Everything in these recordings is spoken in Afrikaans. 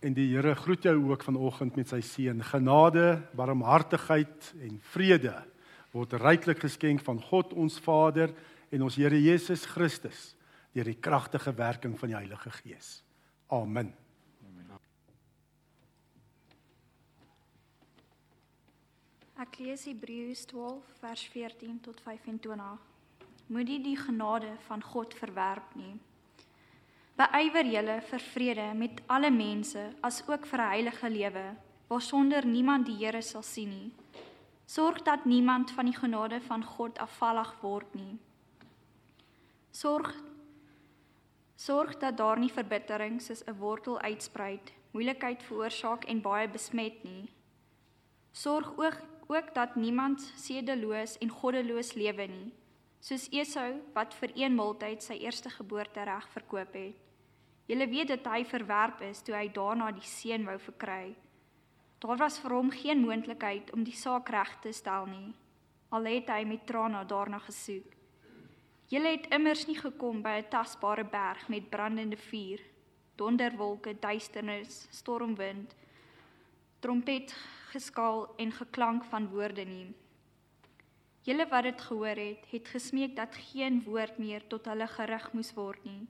en die Here groet jou ook vanoggend met sy seën. Genade, barmhartigheid en vrede word ryklik geskenk van God ons Vader en ons Here Jesus Christus deur die kragtige werking van die Heilige Gees. Amen. Ek lees Hebreërs 12 vers 14 tot 25. Moenie die genade van God verwerp nie. Beywer julle vir vrede met alle mense, as ook vir 'n heilige lewe, waarsonder niemand die Here sal sien nie. Sorg dat niemand van die genade van God afvallig word nie. Sorg sorg dat daar nie verbittering soos 'n wortel uitspruit, moeilikheid veroorsaak en baie besmet nie. Sorg ook ook dat niemand sedeloos en goddeloos lewe nie, soos Esau wat vir een maaltyd sy eerste geboortereg verkoop het. Julle weet dat hy verwerp is toe hy daarna die seun wou verkry. Daar was vir hom geen moontlikheid om die saak reg te stel nie. Al het hy met trane daarna gesoek. Julle het immers nie gekom by 'n tasbare berg met brandende vuur, donderwolke, duisternis, stormwind, trompet geskaal en geklank van woorde nie. Julle wat dit gehoor het, het gesmeek dat geen woord meer tot hulle gerig moes word nie.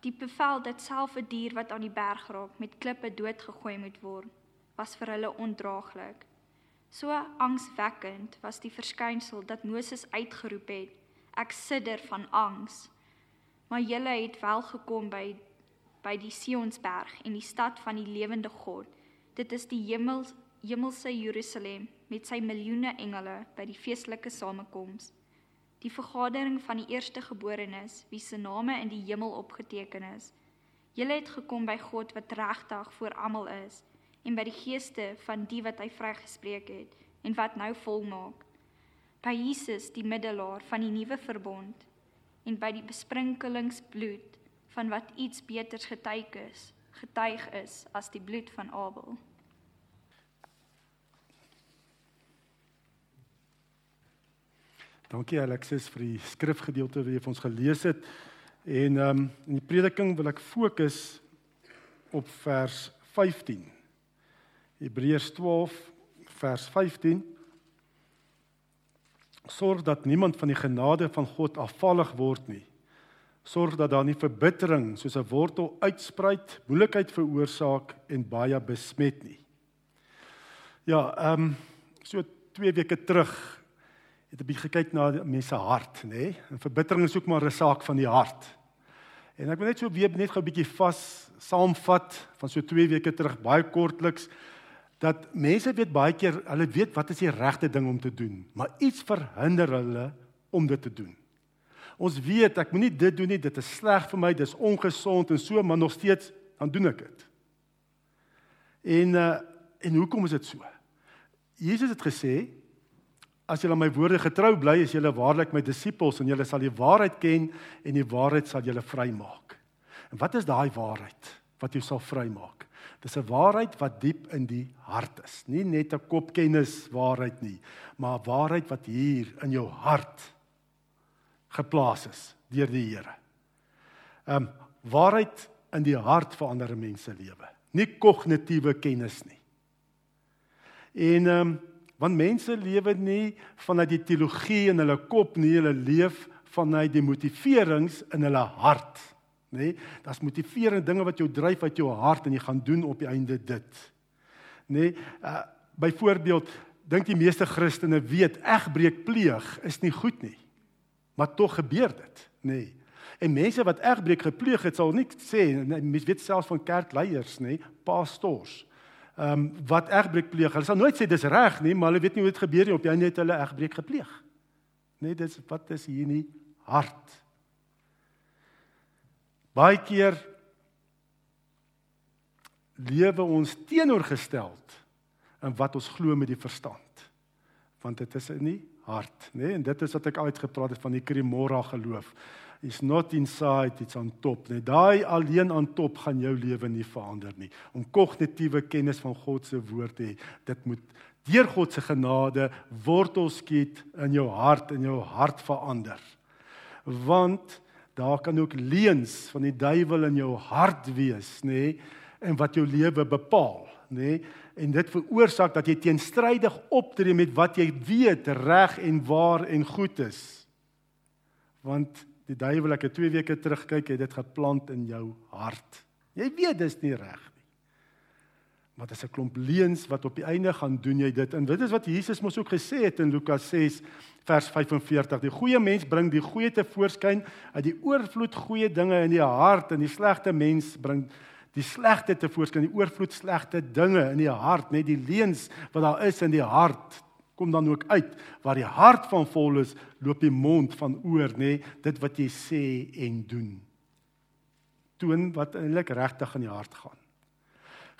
Die bevel dat self 'n dier wat aan die berg raak met klippe doodgegooi moet word, was vir hulle ondraaglik. So angswekkend was die verskynsel dat Moses uitgeroep het: "Ek sidder van angs." Maar julle het wel gekom by by die Sionsberg en die stad van die lewende God Dit is die hemel hemelse Jerusalem met sy miljoene engele by die feestelike samekoms. Die vergadering van die eerstegeborenes wie se name in die hemel opgeteken is. Julle het gekom by God wat regtig voor almal is en by die geeste van die wat hy vrygespreek het en wat nou volmaak. By Jesus die middelaar van die nuwe verbond en by die besprinkelingsbloed van wat iets beters getuig is, getuig is as die bloed van Abel. Dankie Alexis vir die skrifgedeelte wat jy vir ons gelees het. En ehm um, in die prediking wil ek fokus op vers 15. Hebreërs 12 vers 15. Sorg dat niemand van die genade van God afvallig word nie. Sorg dat daar nie verbittering soos 'n wortel uitspruit, moeilikheid veroorsaak en baie besmet nie. Ja, ehm um, so 2 weke terug het 'n bietjie gekyk na mense hart, nê? Nee? En verbittering is ook maar 'n saak van die hart. En ek wil net so weer net gou 'n bietjie vas saamvat van so 2 weke terug, baie kortliks dat mense weet baie keer hulle weet wat is die regte ding om te doen, maar iets verhinder hulle om dit te doen. Ons weet ek moenie dit doen nie, dit is sleg vir my, dis ongesond en so, maar nog steeds dan doen ek dit. En uh en hoekom is dit so? Jesus het gesê As julle my woorde getrou bly, is julle waarlik my disippels en julle sal die waarheid ken en die waarheid sal julle vrymaak. En wat is daai waarheid wat jou sal vrymaak? Dis 'n waarheid wat diep in die hart is. Nie net 'n kopkennis waarheid nie, maar 'n waarheid wat hier in jou hart geplaas is deur die Here. Ehm um, waarheid in die hart verander mense lewe, nie kognitiewe kennis nie. En ehm um, Want mense lewe nie vanuit die teologie in hulle kop nie, hulle leef vanuit die motiverings in hulle hart, nê? Daar's motiverende dinge wat jou dryf uit jou hart en jy gaan doen op die einde dit. Nê? Uh byvoorbeeld, dink die meeste Christene weet egbreek pleeg is nie goed nie. Maar tog gebeur dit, nê? En mense wat egbreek gepleeg het, sal nie sê, mense weet selfs van kerkleiers, nê, pastors ehm um, wat egbreek pleeg. Hulle sal nooit sê dis reg nie, maar hulle weet nie hoe dit gebeur nie op einde het hulle egbreek gepleeg. Nee, dis wat is hier nie hart. Baie keer lewe ons teenoorgesteld in wat ons glo met die verstand. Want dit is in die hart, nê? Nee? En dit is wat ek uitgepraat het van die Krimora geloof is not inside it's on top net daai alleen aan top gaan jou lewe nie verander nie om kognitiewe kennis van God se woord te hê dit moet deur God se genade wortels skiet in jou hart en jou hart verander want daar kan ook leuns van die duiwel in jou hart wees nê en wat jou lewe bepaal, nê? Nee? En dit veroorsaak dat jy teenstrydig optree met wat jy weet reg en waar en goed is. Want die duiwel ek het 2 weke terug kyk, het dit geplant in jou hart. Jy weet dis nie reg nie. Maar dit is 'n klomp leuns wat op die einde gaan doen jy dit. En dit is wat Jesus mos ook gesê het in Lukas 6 vers 45. Die goeie mens bring die goeie te voorskyn uit die oorvloed goeie dinge in die hart en die slegte mens bring die slegte te voorskyn, die oorvloed slegte dinge in die hart, net die leuns wat daar is in die hart kom dan ook uit. Waar die hart van vol is, loop die mond van oor, nê, dit wat jy sê en doen. Toon wat eintlik regtig in die hart gaan.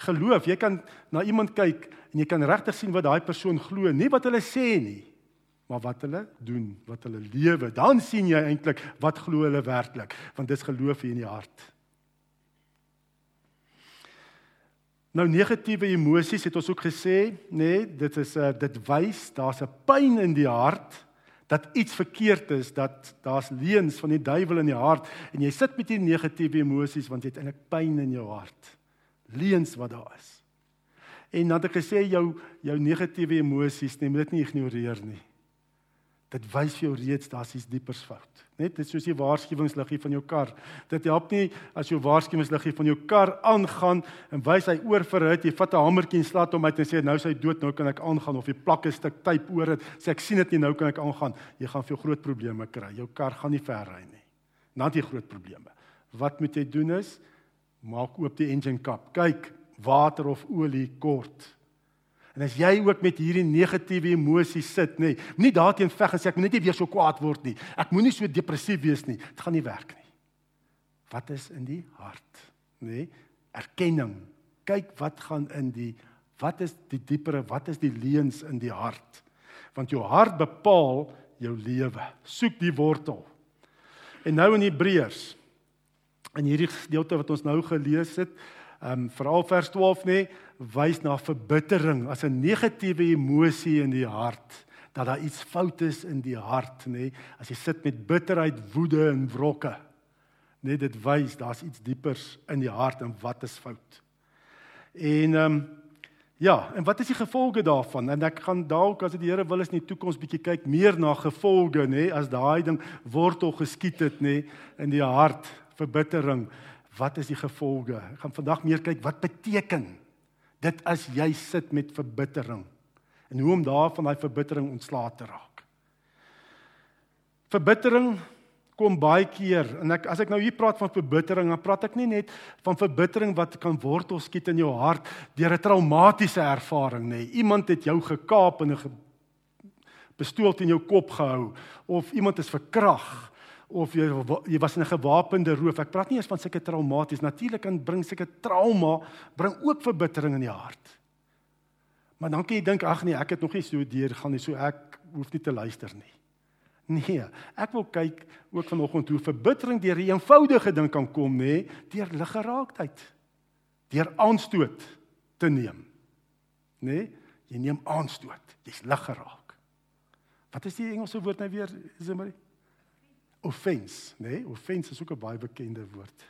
Geloof, jy kan na iemand kyk en jy kan regtig sien wat daai persoon glo, nie wat hulle sê nie, maar wat hulle doen, wat hulle lewe. Dan sien jy eintlik wat glo hulle werklik, want dis geloof hier in die hart. Nou negatiewe emosies het ons ook gesê, nê, nee, dit is 'n uh, dit wys daar's 'n pyn in die hart dat iets verkeerd is, dat daar's leuns van die duiwel in die hart en jy sit met hierdie negatiewe emosies want jy het eintlik pyn in jou hart. Leuns wat daar is. En dan het ek gesê jou jou negatiewe emosies, neem dit nie ignoreer nie. Dit wys vir jou reeds daar's iets diepers fout. Net dit soos die waarskuwingsliggie van jou kar. Dit help nie as jou waarskuwingsliggie van jou kar aangaan en wys hy oor vir dit, jy vat 'n hamertjie en slaat hom uit en sê nou is hy dood, nou kan ek aangaan of jy plak 'n stuk tape oor dit, sê ek sien dit nie, nou kan ek aangaan. Jy gaan veel groot probleme kry. Jou kar gaan nie ver ry nie. Het jy groot probleme. Wat moet jy doen is maak oop die engine kap. Kyk, water of olie kort. En as jy ook met hierdie negatiewe emosies sit, nê, nee, nie daarteen veg en sê ek moet net nie weer so kwaad word nie. Ek moenie so depressief wees nie. Dit gaan nie werk nie. Wat is in die hart, nê? Nee, erkenning. Kyk wat gaan in die wat is die diepere, wat is die leuns in die hart? Want jou hart bepaal jou lewe. Soek die wortel. En nou in Hebreërs in hierdie gedeelte wat ons nou gelees het, ehm um, veral vers 12 nê, wys na verbittering as 'n negatiewe emosie in die hart, dat daar iets fout is in die hart nê, as jy sit met bitterheid, woede en wrokke. Net dit wys daar's iets diepers in die hart en wat is fout. En ehm um, ja, en wat is die gevolge daarvan? En ek gaan dalk as dit die Here wil is in die toekoms bietjie kyk meer na gevolge nê, as daai ding wortel geskiet het nê in die hart, verbittering wat is die gevolge? Ek gaan vandag meer kyk wat beteken dit as jy sit met verbittering en hoe om daarvan daai verbittering ontslae te raak. Verbittering kom baie keer en ek as ek nou hier praat van verbittering, dan praat ek nie net van verbittering wat kan wortel skiet in jou hart deur 'n traumatiese ervaring nê. Iemand het jou gekaap en 'n pistool in jou kop gehou of iemand is verkragt of jy jy was in 'n gewapende roof. Ek praat nie eers van sulke traumaties. Natuurlik kan bring sulke trauma bring ook verbittering in die hart. Maar dan kan jy dink ag nee, ek het nog nie so deur gaan nie, so ek hoef nie te luister nie. Nee, ek wil kyk ook vanoggend hoe verbittering deur 'n eenvoudige ding kan kom, nê, deur liggeraaktheid. Deur aanstoot te neem. Nê? Jy neem aanstoot. Jy's liggeraak. Wat is die Engelse woord nou weer, Zimmerie? Offense, nê? Nee? Offense is ook 'n baie bekende woord.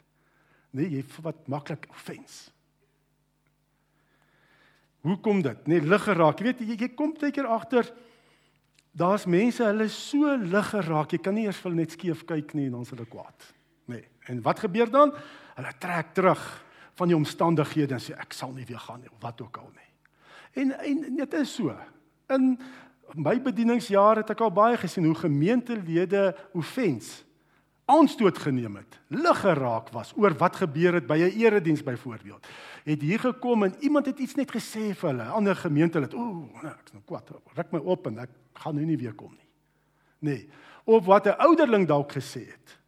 Nee, jy wat maklik offense. Hoe kom dit? Nee, lig geraak. Jy weet jy, jy kom baie keer agter daar's mense hulle so lig geraak. Jy kan nie eers vir net skief kyk nie en dan is hulle kwaad. Nee. En wat gebeur dan? Hulle trek terug van die omstandighede en sê ek sal nie weer gaan nie of wat ook al nie. En en dit is so. In my bedieningsjaar het ek al baie gesien hoe gemeentelede offens aanstoot geneem het, lig geraak was oor wat gebeur het by 'n erediens byvoorbeeld. Het hier gekom en iemand het iets net gesê vir hulle, ander gemeentelid, ooh, nou, ek's nou kwaad, ruk my op en ek gaan nou nie weer kom nie. Nee, of wat 'n ouderling dalk gesê het.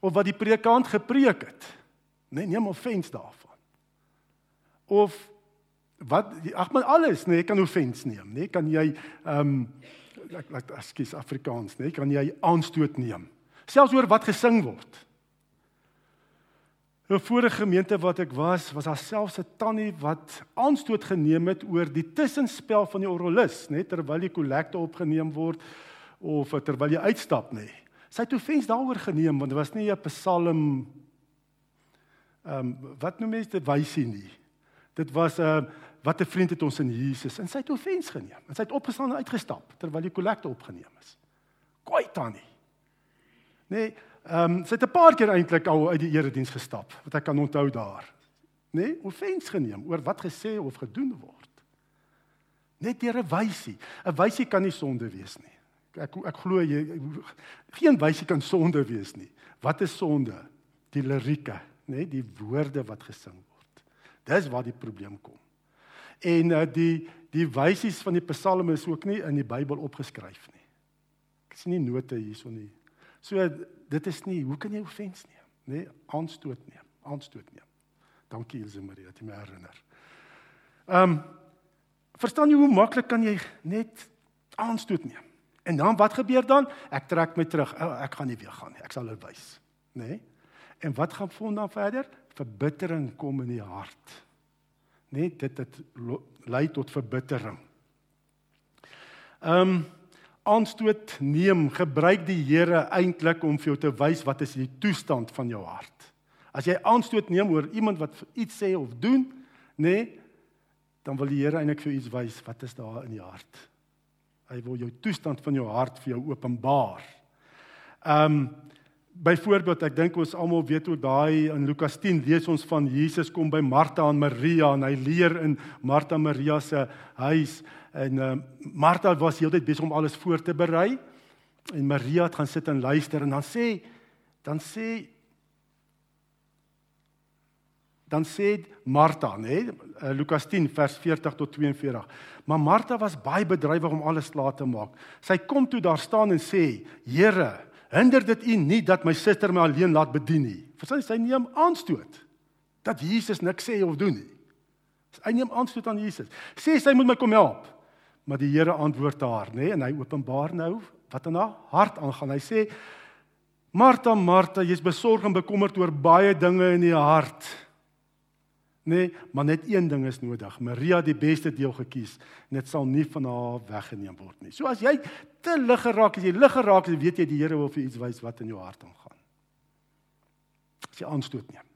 Of wat die predikant gepreek het. Nee, neem offens daarvan. Of wat ag maar alles nê nee, kan offens neem nê nee, kan jy ehm um, ek ek ekskuus Afrikaans nê nee, kan jy aanstoot neem selfs oor wat gesing word 'n vorige gemeente wat ek was was daar selfs 'n tannie wat aanstoot geneem het oor die tussenspel van die orgelis nê nee, terwyl die kollekte opgeneem word of terwyl jy uitstap nê nee. sy het offens daaroor geneem want dit was nie 'n psalm ehm um, wat noem mense dit wysie nie Dit was 'n uh, wat 'n vriend het ons in Jesus en sy het offens geneem. En sy het opgestaan en uitgestap terwyl die kollekte opgeneem is. Kwaai tannie. Nee, ehm um, sy het 'n paar keer eintlik al uit die erediens gestap, wat ek kan onthou daar. Nee, offens geneem oor wat gesê of gedoen word. Net deur 'n wysie. 'n Wysie kan nie sonde wees nie. Ek ek glo jy geen wysie kan sonde wees nie. Wat is sonde? Die lirieke, nê, nee, die woorde wat gesing word. Dis waar die probleem kom. En uh, die die wysies van die psalme is ook nie in die Bybel opgeskryf nie. Ek sien nie note hierson nie. So dit is nie hoe kan jy offens neem, nê? Nee, aanstoot neem, aanstoot neem. Dankie Ilse Marie dat jy my herinner. Ehm um, verstaan jy hoe maklik kan jy net aanstoot neem? En dan wat gebeur dan? Ek trek my terug. Oh, ek gaan nie weer gaan nie. Ek sal dit wys, nê? Nee? En wat gaan vond dan verder? Verbittering kom in die hart net dit dit lei tot verbittering. Ehm um, aanstoot neem, gebruik die Here eintlik om vir jou te wys wat is die toestand van jou hart. As jy aanstoot neem oor iemand wat iets sê of doen, nê, nee, dan wil die Here eintlik vir jou iets wys wat is daar in die hart. Hy wil jou toestand van jou hart vir jou openbaar. Ehm um, Byvoorbeeld, ek dink ons almal weet hoe daai in Lukas 10 lees ons van Jesus kom by Martha en Maria en hy leer in Martha en Maria se huis en uh, Martha was heeltyd besig om alles voor te berei en Maria het gaan sit en luister en dan sê dan sê dan sê Martha, nê, nee, Lukas 10 vers 40 tot 42. Maar Martha was baie bedrywig om alles klaar te maak. Sy kom toe daar staan en sê: "Here, hinder dit u nie dat my suster my alleen laat bedien nie. Verstaan jy, sy neem aanstoot dat Jesus niks sê of doen nie. Sy neem aanstoot aan Jesus. Sê sy moet my kom help. Maar die Here antwoord haar, nê, nee, en hy openbaar nou wat in haar hart aangaan. Hy sê: "Martha, Martha, jy's besorg en bekommerd oor baie dinge in die hart." Nee, maar net een ding is nodig. Maria het die beste deel gekies en dit sal nie van haar weggeneem word nie. So as jy te lig geraak, as jy lig geraak, dan weet jy die Here wil vir iets wys wat in jou hart aangaan. As jy aanstoot neem.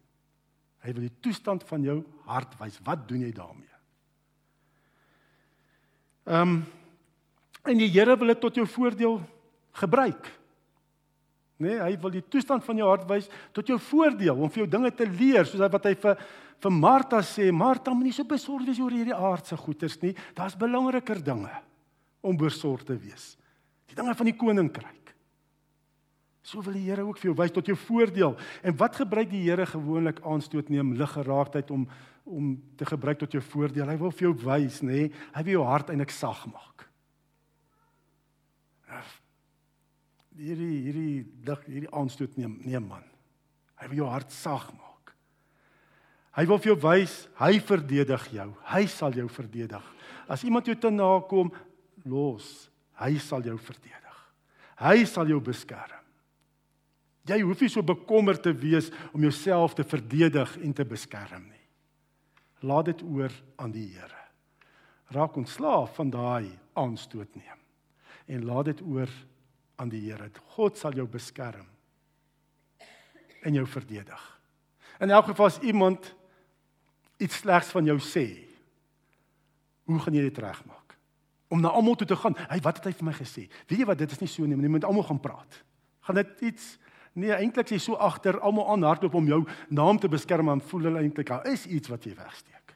Hy wil die toestand van jou hart wys. Wat doen jy daarmee? Ehm um, en die Here wil dit tot jou voordeel gebruik. Nee, hy wil die toestand van jou hart wys tot jou voordeel om vir jou dinge te leer, soos wat hy vir vir Martha sê, Martha, moenie so besorgd wees oor hierdie aardse goederes nie. Daar's belangriker dinge om besorgd te wees. Die dinge van die koninkryk. So wil die Here ook vir jou wys tot jou voordeel. En wat gebruik die Here gewoonlik aanstoot neem liggeraaktheid om om te gebruik tot jou voordeel? Hy wil vir jou wys, nê? Hy wil jou hart eintlik sag maak hierdie hierdie lig hierdie aanstoot neem neem man. Hy wil jou hart sag maak. Hy wil vir jou wys hy verdedig jou. Hy sal jou verdedig. As iemand jou te nakom, los. Hy sal jou verdedig. Hy sal jou beskerm. Jy hoef nie so bekommerd te wees om jouself te verdedig en te beskerm nie. Laat dit oor aan die Here. Raak ontslaaf van daai aanstoot neem en laat dit oor aan die Here. God sal jou beskerm en jou verdedig. In elk geval as iemand iets slegs van jou sê, hoe gaan jy dit regmaak? Om na almal toe te gaan, "Hey, wat het hy vir my gesê?" Weet jy wat, dit is nie so nie, jy moet almal gaan praat. Gaan dit iets Nee, eintlik is jy so agter almal aan hardloop om jou naam te beskerm en voel hulle eintlik daar is iets wat jy wegsteek.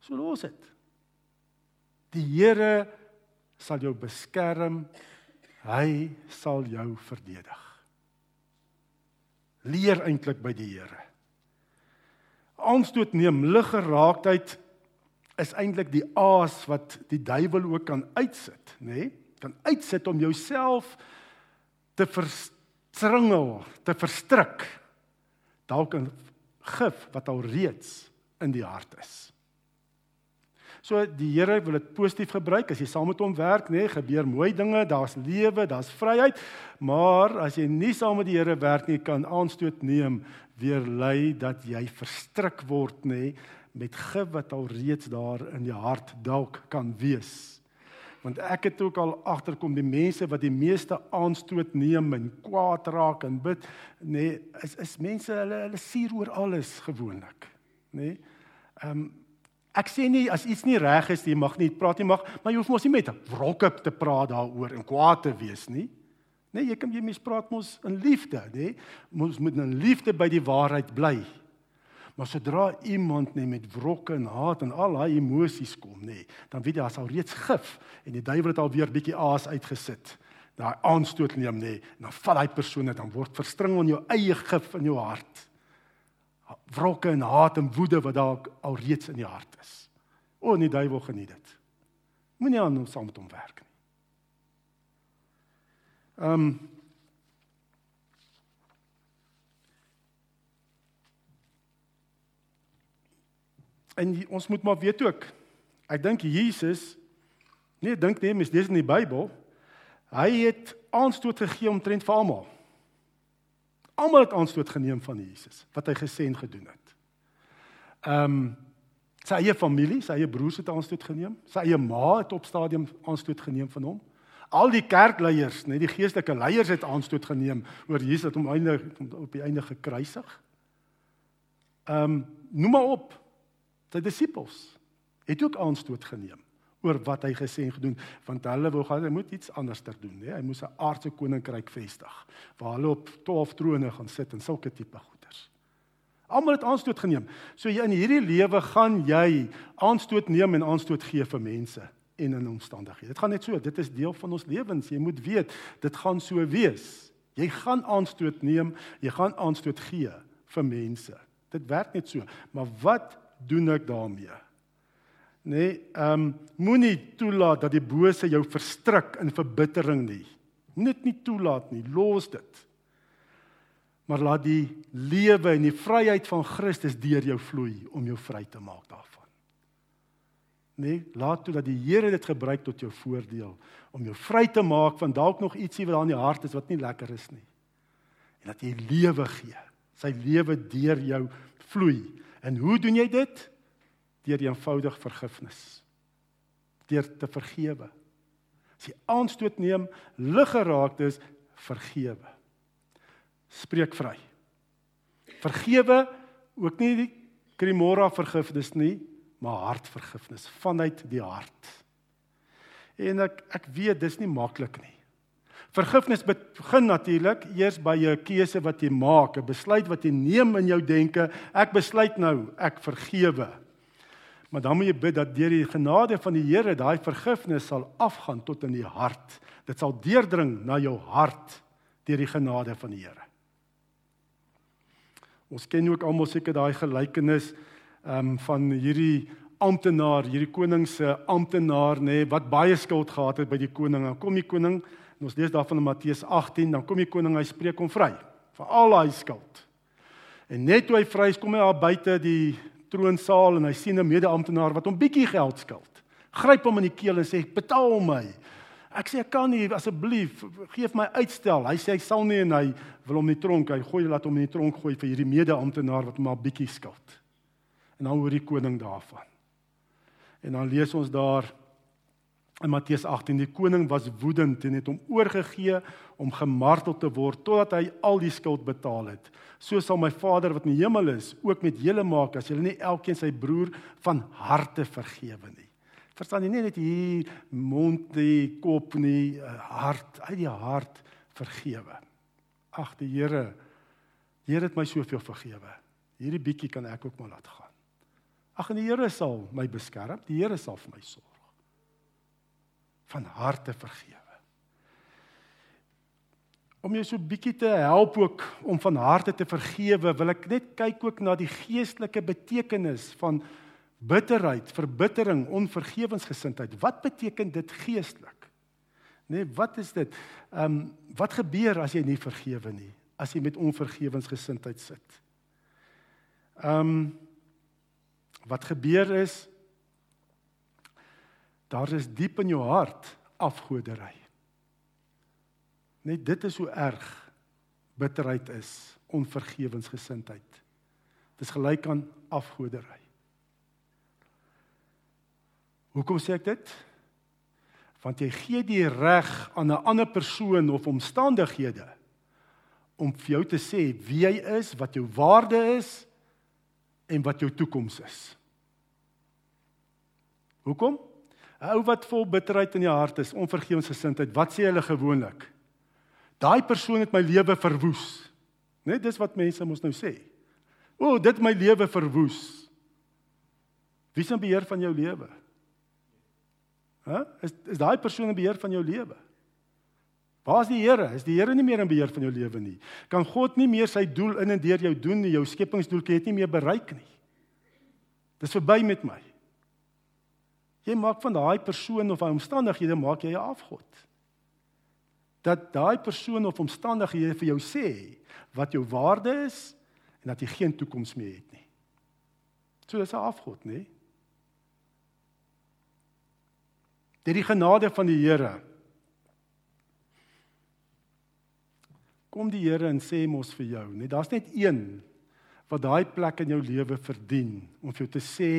So los dit. Die Here sal jou beskerm Hy sal jou verdedig. Leer eintlik by die Here. Aanstoot neem liggeraaktheid is eintlik die aas wat die duiwel ook kan uitsit, nê? Nee? Kan uitsit om jouself te verstringel, te verstrik dalk in gif wat al reeds in die hart is. So die Here wil dit positief gebruik as jy saam met hom werk, nê, nee, gebeur mooi dinge, daar's lewe, daar's vryheid. Maar as jy nie saam met die Here werk nie, kan aanstoot neem weer lei dat jy verstrik word, nê, nee, met gif wat al reeds daar in die hart dalk kan wees. Want ek het ook al agterkom die mense wat die meeste aanstoot neem en kwaad raak en bid, nê, nee, is is mense hulle hulle suur oor alles gewoonlik, nê. Nee. Ehm um, ek sê nie as iets nie reg is, jy mag nie praat nie mag, maar jy hoef mos nie met wrokke te praat daaroor en kwaad te wees nie. Nee, jy kan jy mens praat mos in liefde, nê? Ons moet in liefde by die waarheid bly. Maar sodra iemand net met wrokke en haat en al daai emosies kom, nê, dan weet jy as al reeds gif en die duiwel het al weer bietjie aas uitgesit daai aanstoot neem nê, dan val daai persoon net dan word verstring in jou eie gif in jou hart. Wrokke en haat en woede wat daar al reeds in die hart is. O, die duiwel geniet dit. Moenie aan hom saam met hom werk nie. Ehm um, En ons moet maar weet ook. Ek dink Jesus nee, dink nee, mens lees in die Bybel, Hy het aanstoot gegee omtrent vir almal. Almal het aanstoot geneem van Jesus wat hy gesê en gedoen het. Ehm um, sy eie familie, sy eie broers het aanstoot geneem. Sy eie ma het op stadium aanstoot geneem van hom. Al die kerkleiers, net die geestelike leiers het aanstoot geneem oor Jesus het hom einde op die einde gekruisig. Ehm um, noem maar op. Sy disippels het ook aanstoot geneem oor wat hy gesê en gedoen want hulle wou gaan hy moet iets anders ter doen hè. Hy moes 'n aardse koninkryk vestig waar hulle op 12 trone gaan sit en sulke tipe goeders. Almal het aanstoot geneem. So jy in hierdie lewe gaan jy aanstoot neem en aanstoot gee vir mense en in omstandighede. Dit gaan net so dit is deel van ons lewens. Jy moet weet dit gaan so wees. Jy gaan aanstoot neem jy gaan aanstoot gee vir mense. Dit werk net so. Maar wat doen ek daarmee Nee, ehm um, moenie toelaat dat die bose jou verstrik in verbittering nie. Dit nie toelaat nie, los dit. Maar laat die lewe en die vryheid van Christus deur jou vloei om jou vry te maak daarvan. Nee, laat toe dat die Here dit gebruik tot jou voordeel om jou vry te maak van dalk nog ietsie wat daar in die hart is wat nie lekker is nie. En dat jy lewe gee. Sy lewe deur jou vloei. En hoe doen jy dit? Deur eenvoudig vergifnis. Deur te vergewe. As jy aanstoot neem, lig geraak is, vergewe. Spreek vry. Vergewe ook nie die krimora vergifnis nie, maar hartvergifnis vanuit die hart. En ek ek weet dis nie maklik nie. Vergifnis begin natuurlik eers by 'n keuse wat jy maak, 'n besluit wat jy neem in jou denke. Ek besluit nou, ek vergewe. Maar dan moet jy bid dat deur die genade van die Here daai vergifnis sal afgaan tot in die hart. Dit sal deurdring na jou hart deur die genade van die Here. Ons ken ook almal seker daai gelykenis ehm um, van hierdie amptenaar, hierdie koning se amptenaar nê nee, wat baie skuld gehad het by die koning. Dan kom die koning en ons lees daarvan in Matteus 18, dan kom die koning hy spreek hom vry van al daai skuld. En net toe hy vry is, kom hy daar buite die troonsaal en hy sien 'n mede-amptenaar wat hom bietjie geld skuld. Gryp hom in die keel en sê: "Betaal my." Ek sê: "Ek kan nie, asseblief, gee my uitstel." Hy sê hy sal nie en hy wil hom in die tronk. Hy gooi laat hom in die tronk gooi vir hierdie mede-amptenaar wat hom maar bietjie skuld. En dan hoor die koning daarvan. En dan lees ons daar In Matteus 18 die koning was woedend en het hom oorgegee om gemartel te word totdat hy al die skuld betaal het. So sal my Vader wat in die hemel is ook met julle maak as julle nie elkeen sy broer van harte vergewe nie. Verstaan jy nie net hier mond die kop nie eh, hart uit die hart vergewe. Ag die Here Here het my soveel vergewe. Hierdie bietjie kan ek ook maar laat gaan. Ag en die Here sal my beskerm. Die Here sal vir my sorg van harte vergewe. Om jou so bietjie te help ook om van harte te vergewe, wil ek net kyk ook na die geestelike betekenis van bitterheid, verbittering, onvergewensgesindheid. Wat beteken dit geestelik? Nee, wat is dit? Ehm um, wat gebeur as jy nie vergewe nie? As jy met onvergewensgesindheid sit? Ehm um, wat gebeur is Daar is diep in jou hart afgodery. Net dit is hoe erg bitterheid is, onvergewensgesindheid. Dit is gelyk aan afgodery. Hoekom sê ek dit? Want jy gee die reg aan 'n ander persoon of omstandighede om vir jou te sê wie jy is, wat jou waarde is en wat jou toekoms is. Hoekom? 'n Ou wat vol bitterheid in die hart is, onvergewensgesindheid, wat sê hulle gewoonlik? Daai persoon het my lewe verwoes. Net dis wat mense mos nou sê. O, dit my lewe verwoes. Wie in beheer van jou lewe? Hæ? Is is daai persoon in beheer van jou lewe? Waar is die Here? Is die Here nie meer in beheer van jou lewe nie? Kan God nie meer sy doel in en deur jou doen nie? Jou skepingsdoeltjie het nie meer bereik nie. Dis verby met my. Jy maak van daai persoon of daai omstandighede maak jy 'n afgod. Dat daai persoon of omstandighede vir jou sê wat jou waarde is en dat jy geen toekoms meer het nie. So dis 'n afgod, nê? Deur die genade van die Here kom die Here en sê mos vir jou, net daar's net een wat daai plek in jou lewe verdien om vir jou te sê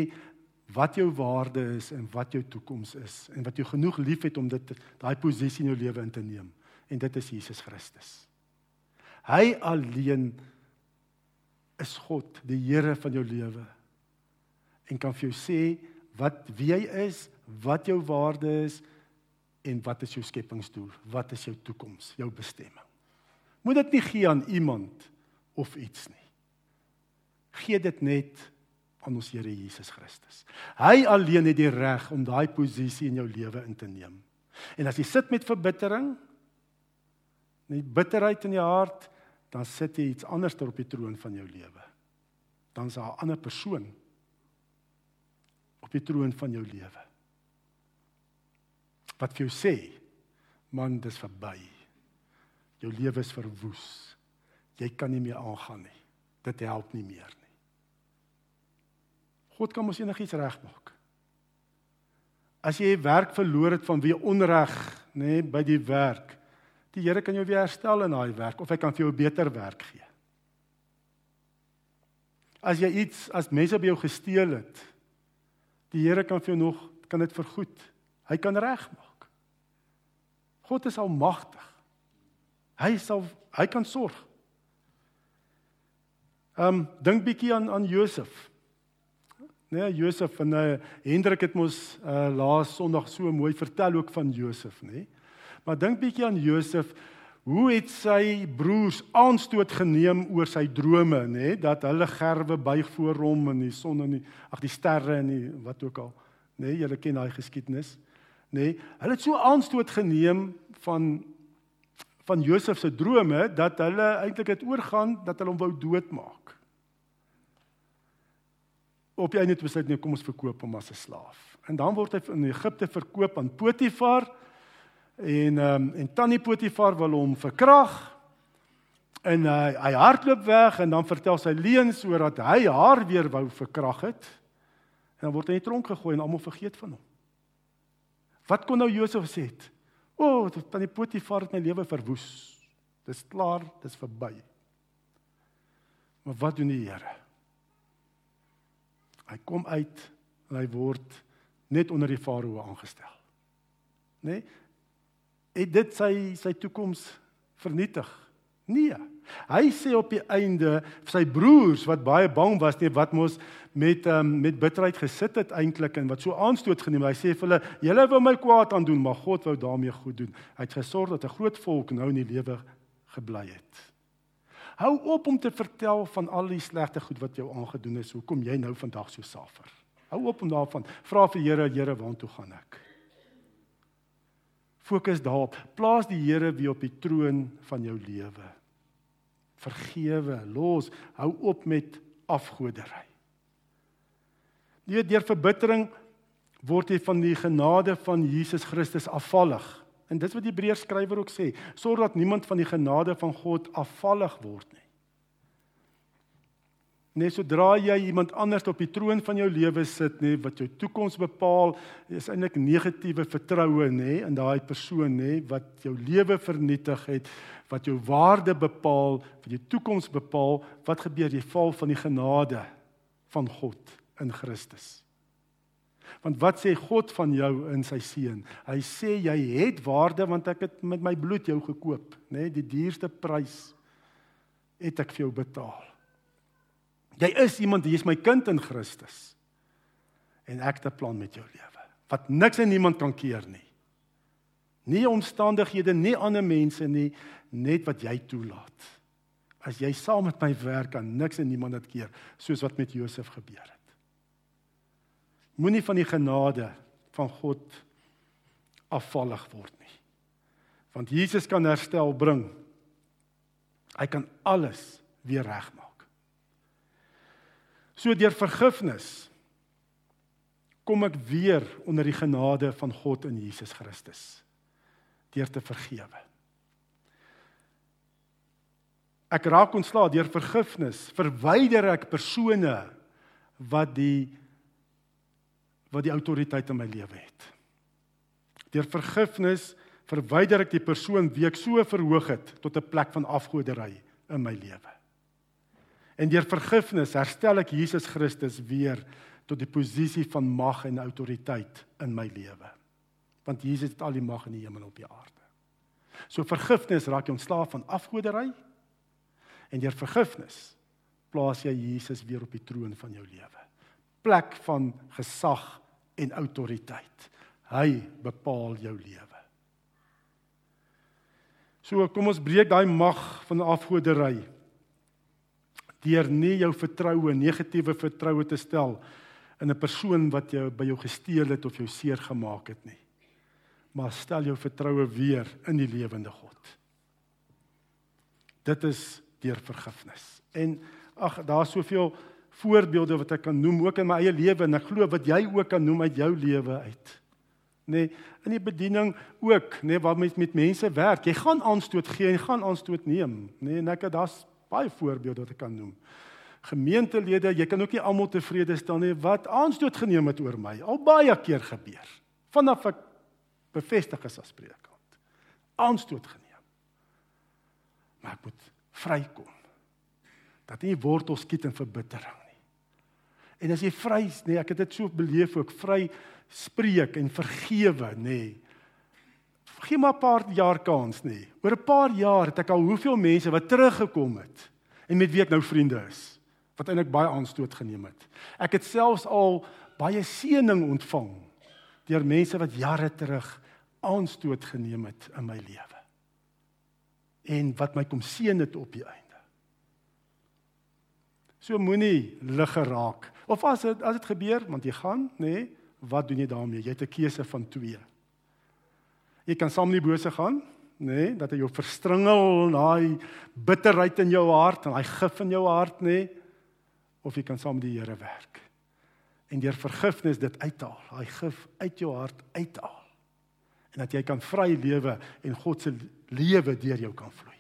wat jou waarde is en wat jou toekoms is en wat jy genoeg liefhet om dit daai posisie in jou lewe in te neem en dit is Jesus Christus. Hy alleen is God, die Here van jou lewe en kan vir jou sê wat wie jy is, wat jou waarde is en wat is jou skepingsdoel? Wat is jou toekoms, jou bestemming? Moet dit nie gee aan iemand of iets nie. Gee dit net aan ons Here Jesus Christus. Hy alleen het die reg om daai posisie in jou lewe in te neem. En as jy sit met verbittering, net bitterheid in jou hart, dan sit jy iets anders op die troon van jou lewe. Dan is daar 'n ander persoon op die troon van jou lewe. Wat vir jou sê, man, dis verby. Jou lewe is verwoes. Jy kan nie meer aangaan nie. Dit help nie meer nie. God kan mos enigiets regmaak. As jy werk verloor het van wie onreg, nê, nee, by die werk, die Here kan jou weer herstel in daai werk of hy kan vir jou beter werk gee. As jy iets as mense by jou gesteel het, die Here kan vir jou nog kan dit vergoed. Hy kan regmaak. God is almagtig. Hy sal hy kan sorg. Ehm um, dink bietjie aan aan Josef. Nee, Josef en uh, Hendrik het mos uh, laas Sondag so mooi vertel ook van Josef, nê? Nee? Maar dink bietjie aan Josef. Hoe het sy broers aanstoot geneem oor sy drome, nê, nee? dat hulle gerwe buig voor hom en die son en die ag die sterre en die wat ook al, nê, nee? julle ken daai geskiedenis, nê? Nee? Hulle het so aanstoot geneem van van Josef se drome dat hulle eintlik het oorgaan dat hulle hom wou doodmaak. Op die einde het besluit nee, kom ons verkoop hom as 'n slaaf. En dan word hy in Egipte verkoop aan Potifar en ehm um, en tannie Potifar wil hom verkrag. En uh, hy hardloop weg en dan vertel sy leuns oor dat hy haar weer wou verkrag het. En dan word hy in die tronk gegooi en almal vergeet van hom. Wat kon nou Josef sê? O, oh, tannie Potifar het my lewe verwoes. Dis klaar, dis verby. Maar wat doen die Here? Hy kom uit en hy word net onder die farao aangestel. Nê? Nee? Het dit sy sy toekoms vernietig? Nee. Hy sê op die einde sy broers wat baie bang was net wat mos met um, met bitterheid gesit het eintlik en wat so aanstoot geneem. Hy sê vir hulle: "Julle wou my kwaad aan doen, maar God wou daarmee goed doen. Hy het gesorg dat 'n groot volk nou in die lewe gebly het." Hou op om te vertel van al die slegte goed wat jou aangedoen is. Hoekom jy nou vandag so suffer? Hou op om daarvan. Vra vir Here, Here, waartoe gaan ek? Fokus daarop. Plaas die Here weer op die troon van jou lewe vergewe, los, hou op met afgodery. Nie deur verbittering word jy van die genade van Jesus Christus afvallig. En dis wat die Hebreërs skrywer ook sê, sorg dat niemand van die genade van God afvallig word nie. Net sodra jy iemand anders op die troon van jou lewe sit, nê, wat jou toekoms bepaal, is eintlik negatiewe vertroue, nê, in daai persoon, nê, wat jou lewe vernietig het, wat jou waarde bepaal, wat jou toekoms bepaal, wat gebeur? Jy val van die genade van God in Christus. Want wat sê God van jou in sy seun? Hy sê jy het waarde want ek het met my bloed jou gekoop, nê, die duurste prys het ek vir jou betaal. Jy is iemand, jy is my kind in Christus. En ek het 'n plan met jou lewe. wat niks en niemand kan keer nie. Nie omstandighede, nie ander mense nie, net wat jy toelaat. As jy saam met my werk, kan niks en niemand dit keer, soos wat met Josef gebeur het. Moenie van die genade van God afvallig word nie. Want Jesus kan herstel bring. Hy kan alles weer regmaak. So deur vergifnis kom ek weer onder die genade van God in Jesus Christus deur te vergewe. Ek raak ontslae deur vergifnis, verwyder ek persone wat die wat die autoriteit in my lewe het. Deur vergifnis verwyder ek die persoon wie ek so verhoog het tot 'n plek van afgoderry in my lewe. En deur vergifnis herstel ek Jesus Christus weer tot die posisie van mag en autoriteit in my lewe. Want Jesus het al die mag in die hemel en op die aarde. So vergifnis raak jy ontslaaf van afgoderry en deur vergifnis plaas jy Jesus weer op die troon van jou lewe. Plek van gesag en autoriteit. Hy bepaal jou lewe. So kom ons breek daai mag van afgoderry deur nie jou vertroue, negatiewe vertroue te stel in 'n persoon wat jou by jou gesteel het of jou seer gemaak het nie. Maar stel jou vertroue weer in die lewende God. Dit is deur vergifnis. En ag, daar's soveel voorbeelde wat ek kan noem ook in my eie lewe en ek glo wat jy ook kan noem uit jou lewe uit. Nee, in die bediening ook, nee, waar mens met mense werk. Jy gaan aanstoot gee, jy gaan aanstoot neem, nee, en ek het daar's baie voorbeelde wat ek kan noem. Gemeentelede, jy kan ook nie almal tevrede stel nie wat aanstoot geneem het oor my. Al baie keer gebeur. Vanaf ek bevestig is as predikant. Aanstoot geneem. Maar ek moet vrykom. Dat nie wortels skiet in verbittering. En as jy vry, nee, ek het dit so beleef ook, vry spreek en vergewe, nê. Nee. Gee maar 'n paar jaar kans, nê. Nee. Oor 'n paar jaar het ek al hoeveel mense wat teruggekom het en met wie ek nou vriende is, wat eintlik baie aanstoot geneem het. Ek het selfs al baie seëning ontvang deur mense wat jare terug aanstoot geneem het in my lewe en wat my kom seën het op die einde. So moenie lig geraak. Of as dit as dit gebeur, want jy gaan, nê, nee, wat doen jy daarmee? Jy het 'n keuse van twee. Jy kan saam in die bose gaan, nê, nee, dat hy jou verstringel, daai bitterheid in jou hart en daai gif in jou hart, nê, nee, of jy kan saam met die Here werk. En deur vergifnis dit uithaal, daai gif uit jou hart uithaal en dat jy kan vry lewe en God se lewe deur jou kan vloei.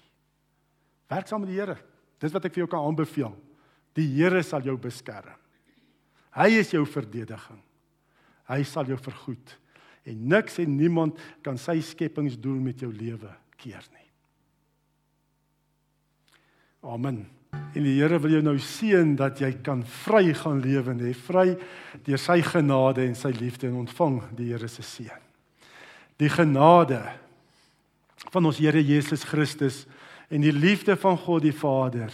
Werk saam met die Here. Dis wat ek vir jou kan aanbeveel. Die Here sal jou beskerm. Hy is jou verdediging. Hy sal jou vergoed en niks en niemand kan sy skepingsdoel met jou lewe keer nie. Amen. En die Here wil jou nou seën dat jy kan vry gaan lewe, nê, vry deur sy genade en sy liefde en ontvang die Here se seën die genade van ons Here Jesus Christus en die liefde van God die Vader